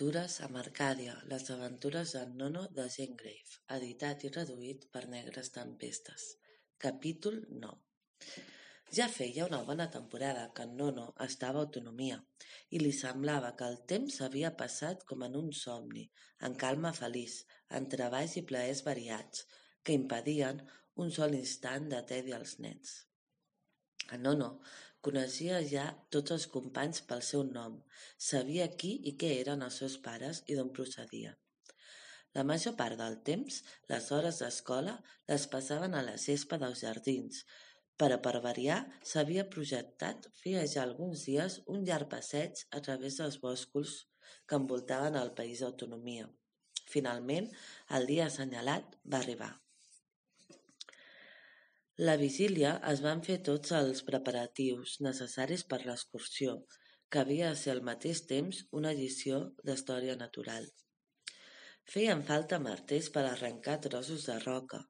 Aventures amb Arcàdia, les aventures d'en Nono de Jane Grave, editat i traduït per Negres Tempestes. Capítol 9 Ja feia una bona temporada que Nono estava a autonomia i li semblava que el temps havia passat com en un somni, en calma feliç, en treballs i plaers variats, que impedien un sol instant de tedi als nens. En Nono Coneixia ja tots els companys pel seu nom, sabia qui i què eren els seus pares i d'on procedien. La major part del temps, les hores d'escola les passaven a la gespa dels jardins, però per variar s'havia projectat fer ja alguns dies un llarg passeig a través dels boscos que envoltaven el país d'autonomia. Finalment, el dia assenyalat va arribar. La vigília es van fer tots els preparatius necessaris per l'excursió, que havia de ser al mateix temps una edició d'història natural. Feien falta martells per arrencar trossos de roca,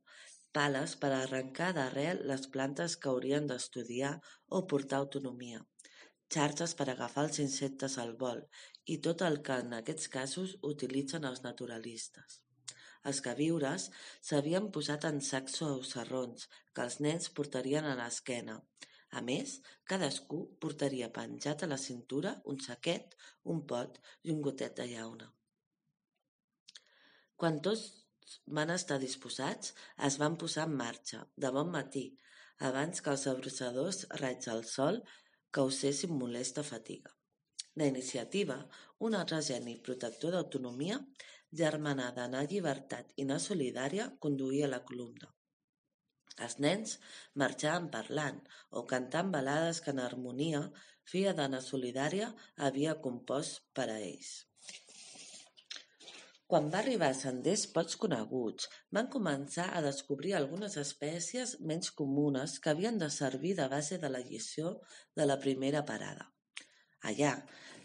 pales per arrencar d'arrel les plantes que haurien d'estudiar o portar autonomia, xarxes per agafar els insectes al vol i tot el que en aquests casos utilitzen els naturalistes. Els queviures s'havien posat en sacs o sarrons que els nens portarien a l'esquena. A més, cadascú portaria penjat a la cintura un saquet, un pot i un gotet de llauna. Quan tots van estar disposats, es van posar en marxa, de bon matí, abans que els abraçadors raigs del sol causessin molesta fatiga. La iniciativa, un altre geni protector d'autonomia, germanada na Llibertat i na Solidària conduïa la columna. Els nens marxaven parlant o cantant balades que en harmonia filla de na Solidària havia compost per a ells. Quan va arribar a senders pocs coneguts, van començar a descobrir algunes espècies menys comunes que havien de servir de base de la lliçó de la primera parada. Allà,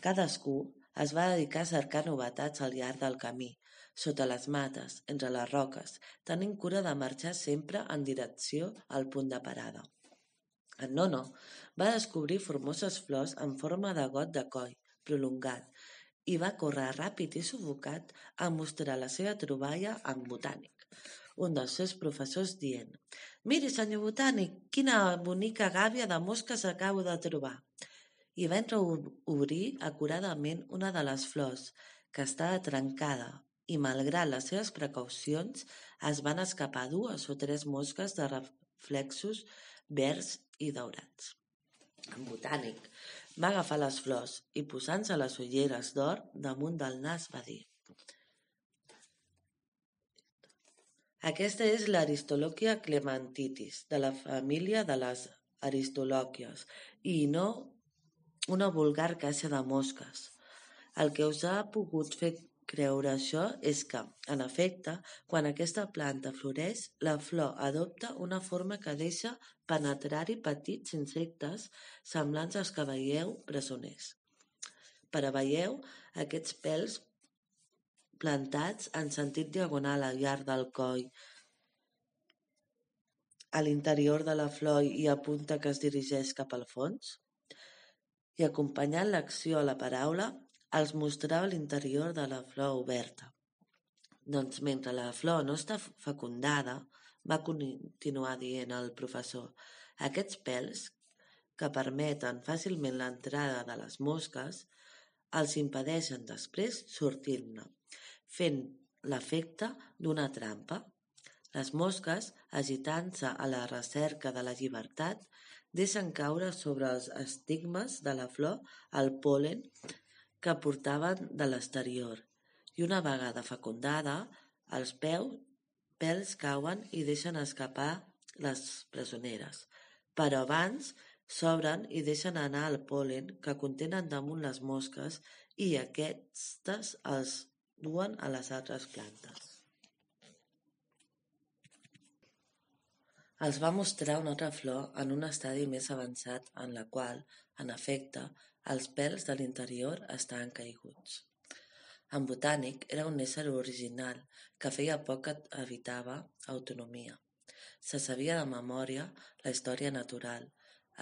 cadascú es va dedicar a cercar novetats al llarg del camí, sota les mates, entre les roques, tenint cura de marxar sempre en direcció al punt de parada. En Nono va descobrir formoses flors en forma de got de coll, prolongat, i va córrer ràpid i sufocat a mostrar la seva troballa amb Botànic, un dels seus professors dient «Miri, senyor Botànic, quina bonica gàbia de mosques acabo de trobar!» I va entreobrir acuradament una de les flors, que estava trencada, i malgrat les seves precaucions es van escapar dues o tres mosques de reflexos verds i daurats. En Botànic va agafar les flors i posant-se les ulleres d'or damunt del nas va dir Aquesta és l'Aristoloquia clementitis, de la família de les aristolòquies, i no una vulgar caixa de mosques. El que us ha pogut fer creure això és que, en efecte, quan aquesta planta floreix, la flor adopta una forma que deixa penetrar-hi petits insectes semblants als que veieu presoners. Però veieu aquests pèls plantats en sentit diagonal al llarg del coll, a l'interior de la flor i apunta que es dirigeix cap al fons? I acompanyant l'acció a la paraula, els mostrava l'interior de la flor oberta. Doncs mentre la flor no està fecundada, va continuar dient el professor, aquests pèls, que permeten fàcilment l'entrada de les mosques, els impedeixen després sortir-ne, fent l'efecte d'una trampa. Les mosques, agitant-se a la recerca de la llibertat, deixen caure sobre els estigmes de la flor el pol·len que portaven de l'exterior i una vegada fecundada, els peus, pèls cauen i deixen escapar les presoneres, però abans s'obren i deixen anar el pol·len que contenen damunt les mosques i aquestes els duen a les altres plantes. Els va mostrar una altra flor en un estadi més avançat en la qual, en efecte, els pèls de l'interior estaven caiguts. En Botànic era un ésser original que feia poc que habitava autonomia. Se sabia de memòria la història natural.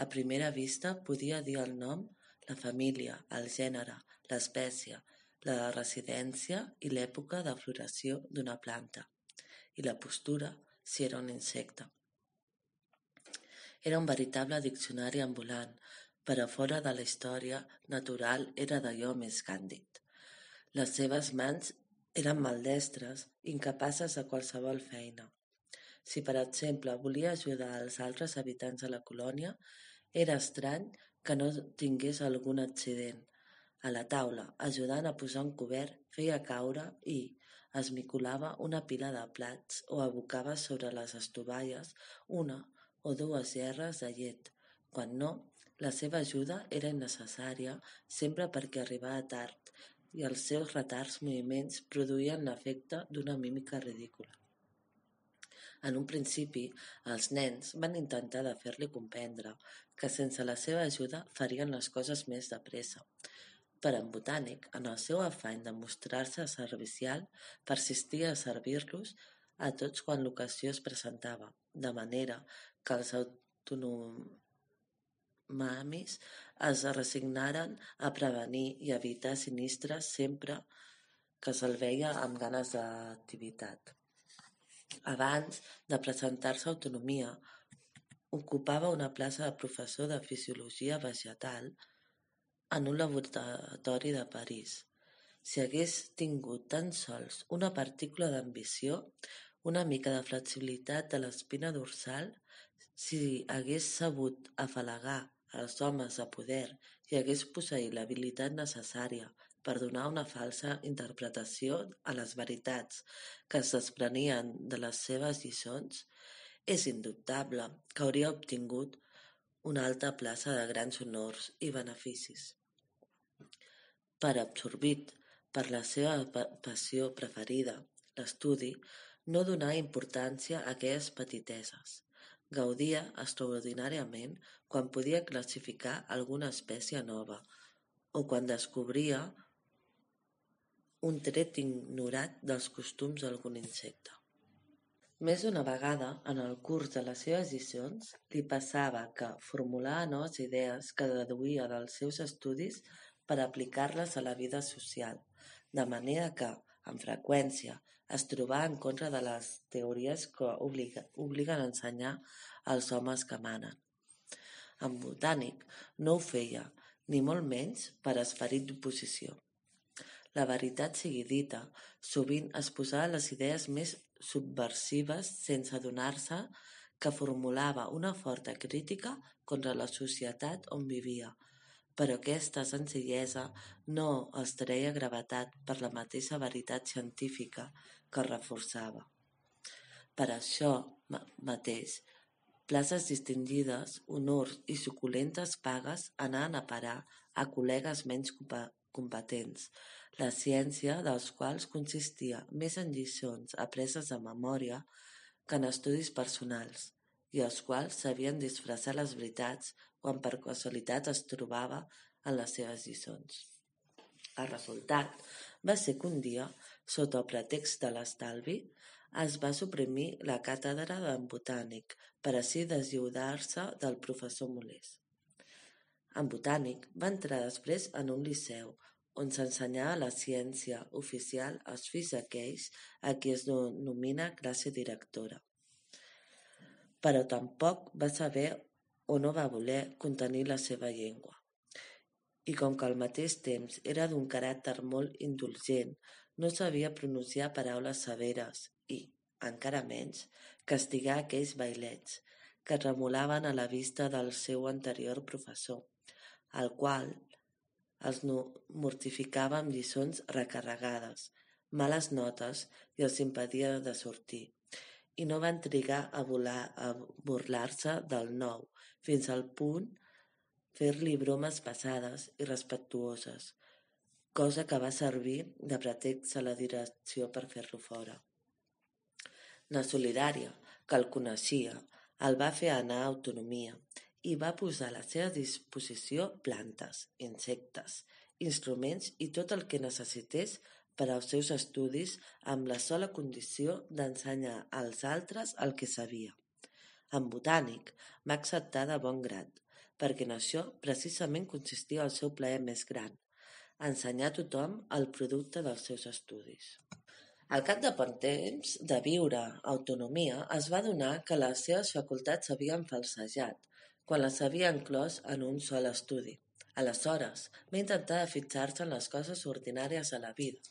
A primera vista podia dir el nom, la família, el gènere, l'espècie, la residència i l'època de floració d'una planta, i la postura si era un insecte. Era un veritable diccionari ambulant, però fora de la història natural era d'allò més càndid. Les seves mans eren maldestres, incapaces de qualsevol feina. Si, per exemple, volia ajudar els altres habitants de la colònia, era estrany que no tingués algun accident. A la taula, ajudant a posar un cobert, feia caure i esmicolava una pila de plats o abocava sobre les estovalles una o dues gerres de llet. Quan no, la seva ajuda era innecessària sempre perquè arribava tard i els seus retards moviments produïen l'efecte d'una mímica ridícula. En un principi, els nens van intentar de fer-li comprendre que sense la seva ajuda farien les coses més de pressa. Però en Botànic, en el seu afany de mostrar-se servicial, persistia a servir-los a tots quan l'ocasió es presentava, de manera que els autonomamis es resignaren a prevenir i evitar sinistres sempre que se'l veia amb ganes d'activitat. Abans de presentar-se a Autonomia, ocupava una plaça de professor de fisiologia vegetal en un laboratori de París. Si hagués tingut tan sols una partícula d'ambició, una mica de flexibilitat de l'espina dorsal, si hagués sabut afalagar els homes de poder i hagués posseït l'habilitat necessària per donar una falsa interpretació a les veritats que es desprenien de les seves lliçons, és indubtable que hauria obtingut una alta plaça de grans honors i beneficis. Per absorbit per la seva passió preferida, l'estudi, no donà importància a aquelles petiteses. Gaudia extraordinàriament quan podia classificar alguna espècie nova o quan descobria un tret ignorat dels costums d'algun insecte. Més d'una vegada, en el curs de les seves lliçons, li passava que formulava noves idees que deduïa dels seus estudis per aplicar-les a la vida social, de manera que, amb freqüència, es trobava en contra de les teories que obliguen a ensenyar als homes que manen. En botànic no ho feia, ni molt menys per esperit d'oposició. La veritat sigui dita, sovint es posava les idees més subversives sense adonar-se que formulava una forta crítica contra la societat on vivia, però aquesta senzillesa no els treia gravetat per la mateixa veritat científica que reforçava. Per això mateix, places distingides, honors i suculentes pagues anaven a parar a col·legues menys competents, la ciència dels quals consistia més en lliçons apreses de memòria que en estudis personals, i els quals sabien disfressar les veritats quan per casualitat es trobava en les seves lliçons. El resultat va ser que un dia, sota el pretext de l'estalvi, es va suprimir la càtedra d'en botànic per així deslliurar-se del professor molest. En botànic va entrar després en un liceu on s'ensenyava la ciència oficial als fills d'aquells a qui es denomina classe directora. Però tampoc va saber o no va voler contenir la seva llengua. I com que al mateix temps era d'un caràcter molt indulgent, no sabia pronunciar paraules severes i, encara menys, castigar aquells bailets que remolaven a la vista del seu anterior professor, al qual els mortificava amb lliçons recarregades, males notes i els impedia de sortir, i no van trigar a, burlar-se del nou, fins al punt fer-li bromes passades i respectuoses, cosa que va servir de pretext a la direcció per fer-lo fora. Na Solidària, que el coneixia, el va fer anar a autonomia i va posar a la seva disposició plantes, insectes, instruments i tot el que necessités per als seus estudis amb la sola condició d'ensenyar als altres el que sabia. En botànic va acceptar de bon grat, perquè en això precisament consistia el seu plaer més gran, ensenyar a tothom el producte dels seus estudis. Al cap de poc temps de viure autonomia, es va adonar que les seves facultats s'havien falsejat quan les havia inclòs en un sol estudi. Aleshores, va intentar de fixar-se en les coses ordinàries de la vida,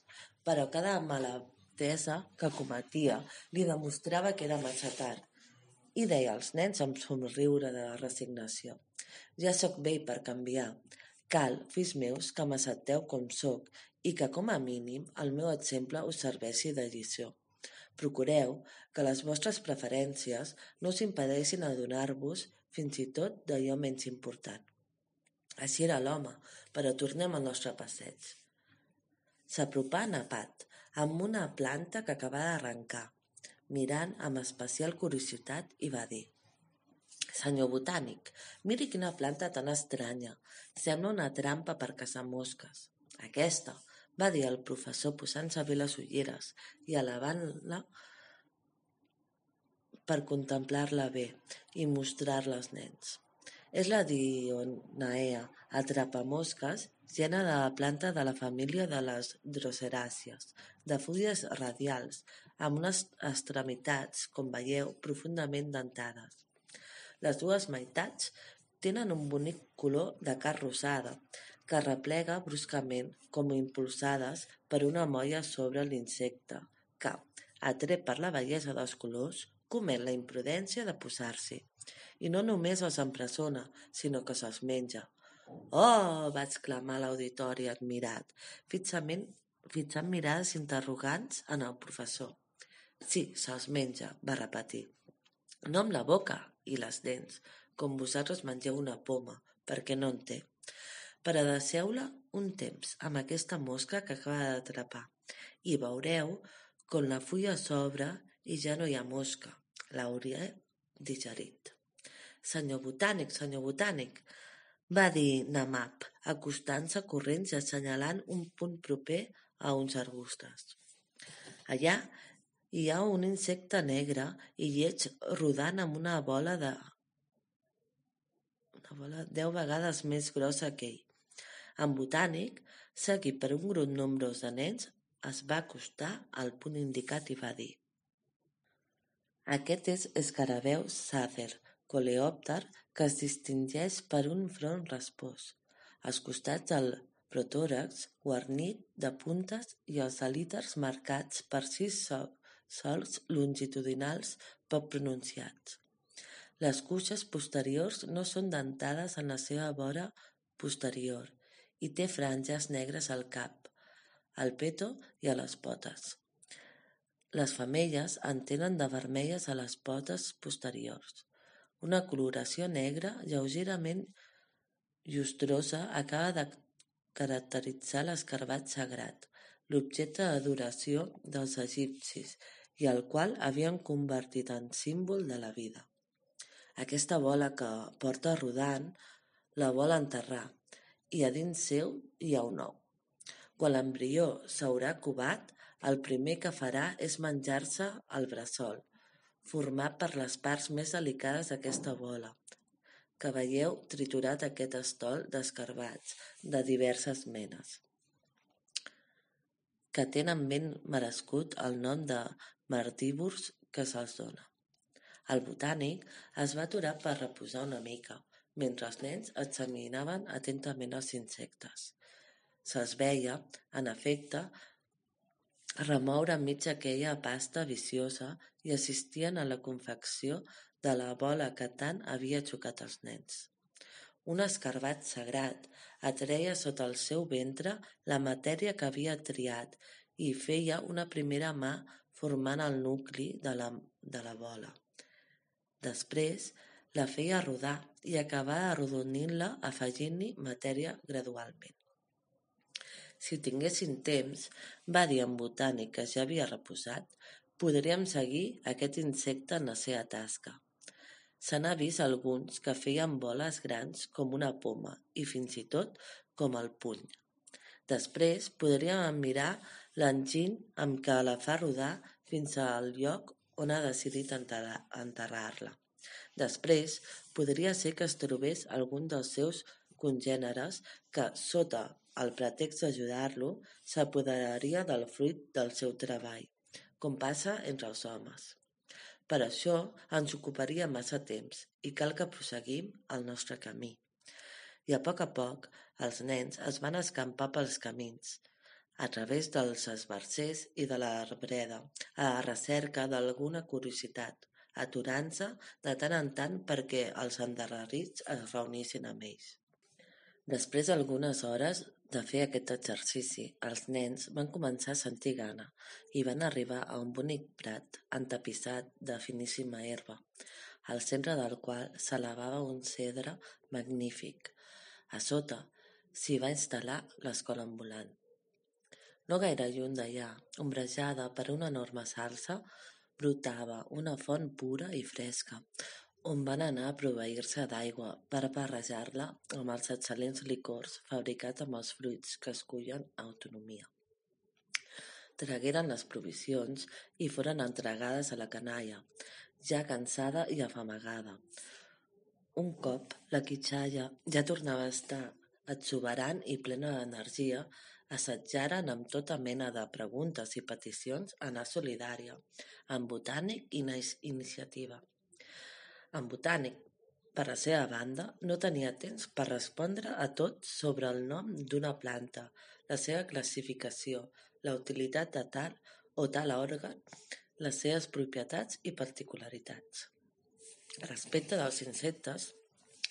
però cada maladesa que cometia li demostrava que era massa tard i deia als nens amb somriure de resignació: «Ja sóc vell per canviar. Cal, fills meus, que m'accepteu com sóc i que, com a mínim, el meu exemple us serveixi de lliçó. Procureu que les vostres preferències no us impedeixin adonar-vos fins i tot d'allò menys important». Així era l'home, però tornem al nostre passeig. S'apropà napat, amb una planta que acabava d'arrencar mirant amb especial curiositat, i va dir «Senyor botànic, miri quina planta tan estranya. Sembla una trampa per caçar mosques». «Aquesta», va dir el professor posant-se bé les ulleres i elevant-la per contemplar-la bé i mostrar-la als nens. És la Dionaea atrapamosques, gènere de la planta de la família de les droceràcies, de fulles radials, amb unes extremitats, com veieu, profundament dentades. Les dues meitats tenen un bonic color de carn rosada, que replega bruscament com impulsades per una molla sobre l'insecte, que, atret per la bellesa dels colors, comet la imprudència de posar-s'hi. I no només els empresona, sinó que se'ls menja. Oh! va exclamar l'auditori admirat, fixament, fixant mirades interrogants en el professor. Sí, se'ls menja, va repetir. No amb la boca i les dents, com vosaltres mengeu una poma, perquè no en té. Però deixeu-la un temps amb aquesta mosca que acaba d'atrapar i veureu com la fulla s'obre i ja no hi ha mosca. L'hauria digerit. Senyor botànic, senyor botànic, va dir Namab, acostant-se corrents i assenyalant un punt proper a uns arbustes. Allà hi ha un insecte negre i lleig rodant amb una bola de una bola deu vegades més grossa que ell. En Botànic, seguit per un grup nombrós de nens, es va acostar al punt indicat i va dir Aquest és Escarabeu sàcer, coleòpter, que es distingeix per un front respós. Als costats del protòrax, guarnit de puntes i els halíters marcats per sis solcs longitudinals poc pronunciats. Les cuixes posteriors no són dentades en la seva vora posterior i té franges negres al cap, al peto i a les potes. Les femelles en tenen de vermelles a les potes posteriors. Una coloració negra lleugerament llustrosa acaba de caracteritzar l'escarbat sagrat, l'objecte d'adoració dels egipcis i el qual havien convertit en símbol de la vida. Aquesta bola que porta rodant la vol enterrar i a dins seu hi ha un ou. Quan l'embrió s'haurà covat, el primer que farà és menjar-se el bressol, format per les parts més delicades d'aquesta bola, que veieu triturat aquest estol d'escarbats de diverses menes, que tenen ben merescut el nom de martívors que se'ls dona. El botànic es va aturar per reposar una mica, mentre els nens examinaven atentament els insectes. Se'ls veia, en efecte, remoure enmig aquella pasta viciosa i assistien a la confecció de la bola que tant havia xocat els nens. Un escarbat sagrat atreia sota el seu ventre la matèria que havia triat i feia una primera mà formant el nucli de la, de la bola. Després la feia rodar i acabava arrodonint-la afegint-hi matèria gradualment. Si tinguéssim temps, va dir en Botànic que ja havia reposat, podríem seguir aquest insecte en la seva tasca. Se n'ha vist alguns que feien boles grans com una poma i fins i tot com el puny. Després podríem admirar l'enginy amb què la fa rodar fins al lloc on ha decidit enterrar-la. Després, podria ser que es trobés algun dels seus congèneres que, sota al pretext d'ajudar-lo, s'apoderaria del fruit del seu treball, com passa entre els homes. Per això ens ocuparia massa temps i cal que prosseguim el nostre camí. I a poc a poc els nens es van escampar pels camins, a través dels esbarzers i de l'arbreda, a la recerca d'alguna curiositat, aturant-se de tant en tant perquè els endarrerits es reunissin amb ells. Després d'algunes hores de fer aquest exercici, els nens van començar a sentir gana i van arribar a un bonic prat entapissat de finíssima herba, al centre del qual s'elevava un cedre magnífic. A sota s'hi va instal·lar l'escola ambulant. No gaire lluny d'allà, ombrejada per una enorme salsa, brotava una font pura i fresca, on van anar a proveir-se d'aigua per barrejar-la amb els excel·lents licors fabricats amb els fruits que es cullen a autonomia. Tragueren les provisions i foren entregades a la canalla, ja cansada i afamagada. Un cop la quitxalla ja tornava a estar exuberant i plena d'energia, assetjaren amb tota mena de preguntes i peticions anar solidària, en Botànic i Iniciativa. En Botànic, per la seva banda, no tenia temps per respondre a tot sobre el nom d'una planta, la seva classificació, la utilitat de tal o tal òrgan, les seves propietats i particularitats. Respecte dels insectes,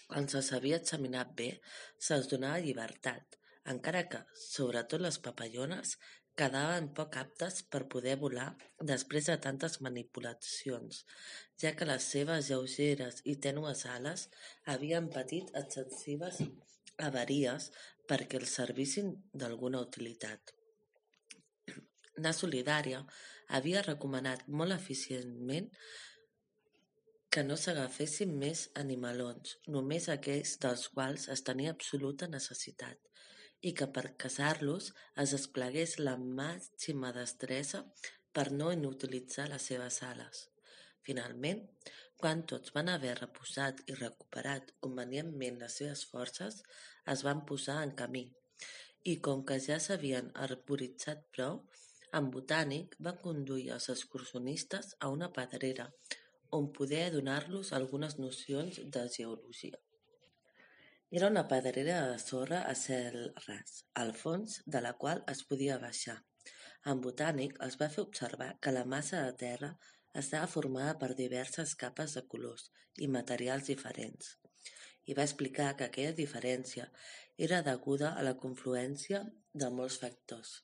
quan se sabia examinat bé, se'ls donava llibertat, encara que, sobretot les papallones, quedaven poc aptes per poder volar després de tantes manipulacions, ja que les seves lleugeres i tènues ales havien patit excessives avaries perquè els servissin d'alguna utilitat. Na Solidària havia recomanat molt eficientment que no s'agafessin més animalons, només aquells dels quals es tenia absoluta necessitat, i que per caçar-los es desplegués la màxima destresa per no inutilitzar les seves ales. Finalment, quan tots van haver reposat i recuperat convenientment les seves forces, es van posar en camí, i com que ja s'havien arboritzat prou, en Botànic va conduir els excursionistes a una pedrera, on poder donar-los algunes nocions de geologia. Era una pedrera de sorra a cel ras, al fons de la qual es podia baixar. En Botànic es va fer observar que la massa de terra estava formada per diverses capes de colors i materials diferents, i va explicar que aquella diferència era deguda a la confluència de molts factors,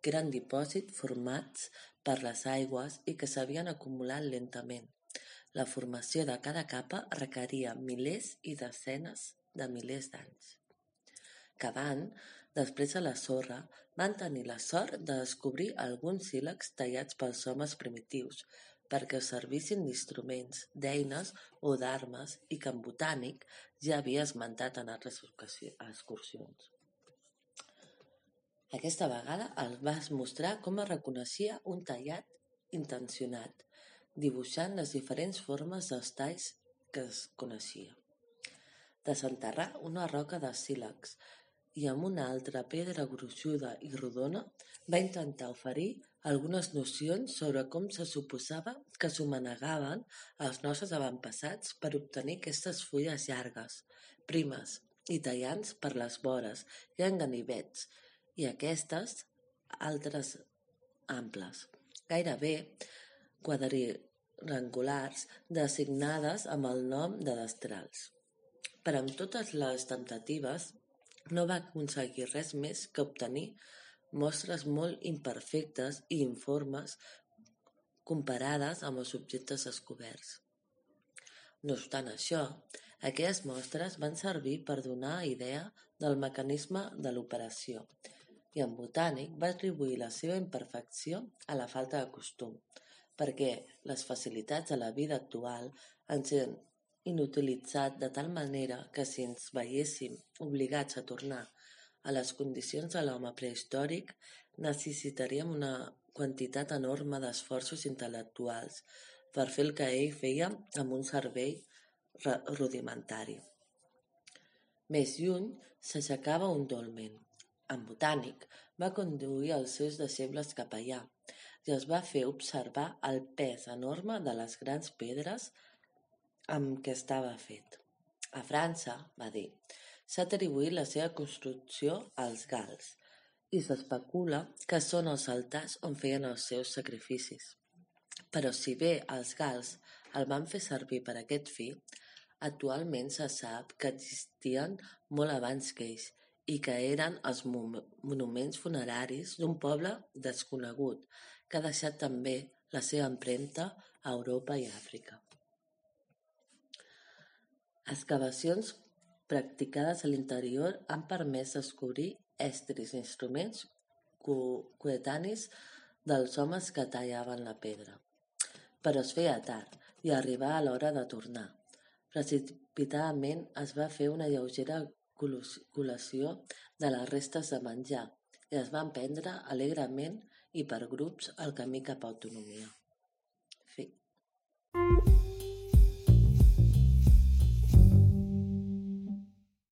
que eren dipòsits formats per les aigües i que s'havien acumulat lentament. La formació de cada capa requeria milers i desenes de milers d'anys. Cavant, després de la sorra, van tenir la sort de descobrir alguns sílex tallats pels homes primitius perquè servissin d'instruments, d'eines o d'armes i que en botànic ja havia esmentat en altres excursions. Aquesta vegada el vas mostrar com es reconeixia un tallat intencionat, dibuixant les diferents formes dels talls que es coneixia desenterrar una roca de sílex i amb una altra pedra gruixuda i rodona va intentar oferir algunes nocions sobre com se suposava que s'ho manegaven els nostres avantpassats per obtenir aquestes fulles llargues, primes i tallants per les vores i en ganivets, i aquestes altres amples, gairebé quadrilangulars, designades amb el nom de destrals. Però amb totes les temptatives no va aconseguir res més que obtenir mostres molt imperfectes i informes comparades amb els objectes descoberts. No obstant això, aquelles mostres van servir per donar idea del mecanisme de l'operació i en botànic va atribuir la seva imperfecció a la falta de costum, perquè les facilitats de la vida actual ens inutilitzat de tal manera que si ens veiéssim obligats a tornar a les condicions de l'home prehistòric necessitaríem una quantitat enorme d'esforços intel·lectuals per fer el que ell feia amb un cervell rudimentari. Més lluny s'aixecava un dolmen, en botànic, va conduir els seus deixebles cap allà i els va fer observar el pes enorme de les grans pedres amb què estava fet. A França, va dir, s'ha atribuït la seva construcció als gals i s'especula que són els altars on feien els seus sacrificis. Però si bé els gals el van fer servir per aquest fi, actualment se sap que existien molt abans que ells i que eren els monuments funeraris d'un poble desconegut que ha deixat també la seva empremta a Europa i Àfrica. Excavacions practicades a l'interior han permès descobrir estris i instruments coetanis dels homes que tallaven la pedra. Però es feia tard i arribà a l'hora de tornar. Precipitadament es va fer una lleugera col·lació de les restes de menjar i es van prendre alegrement i per grups el camí cap a autonomia.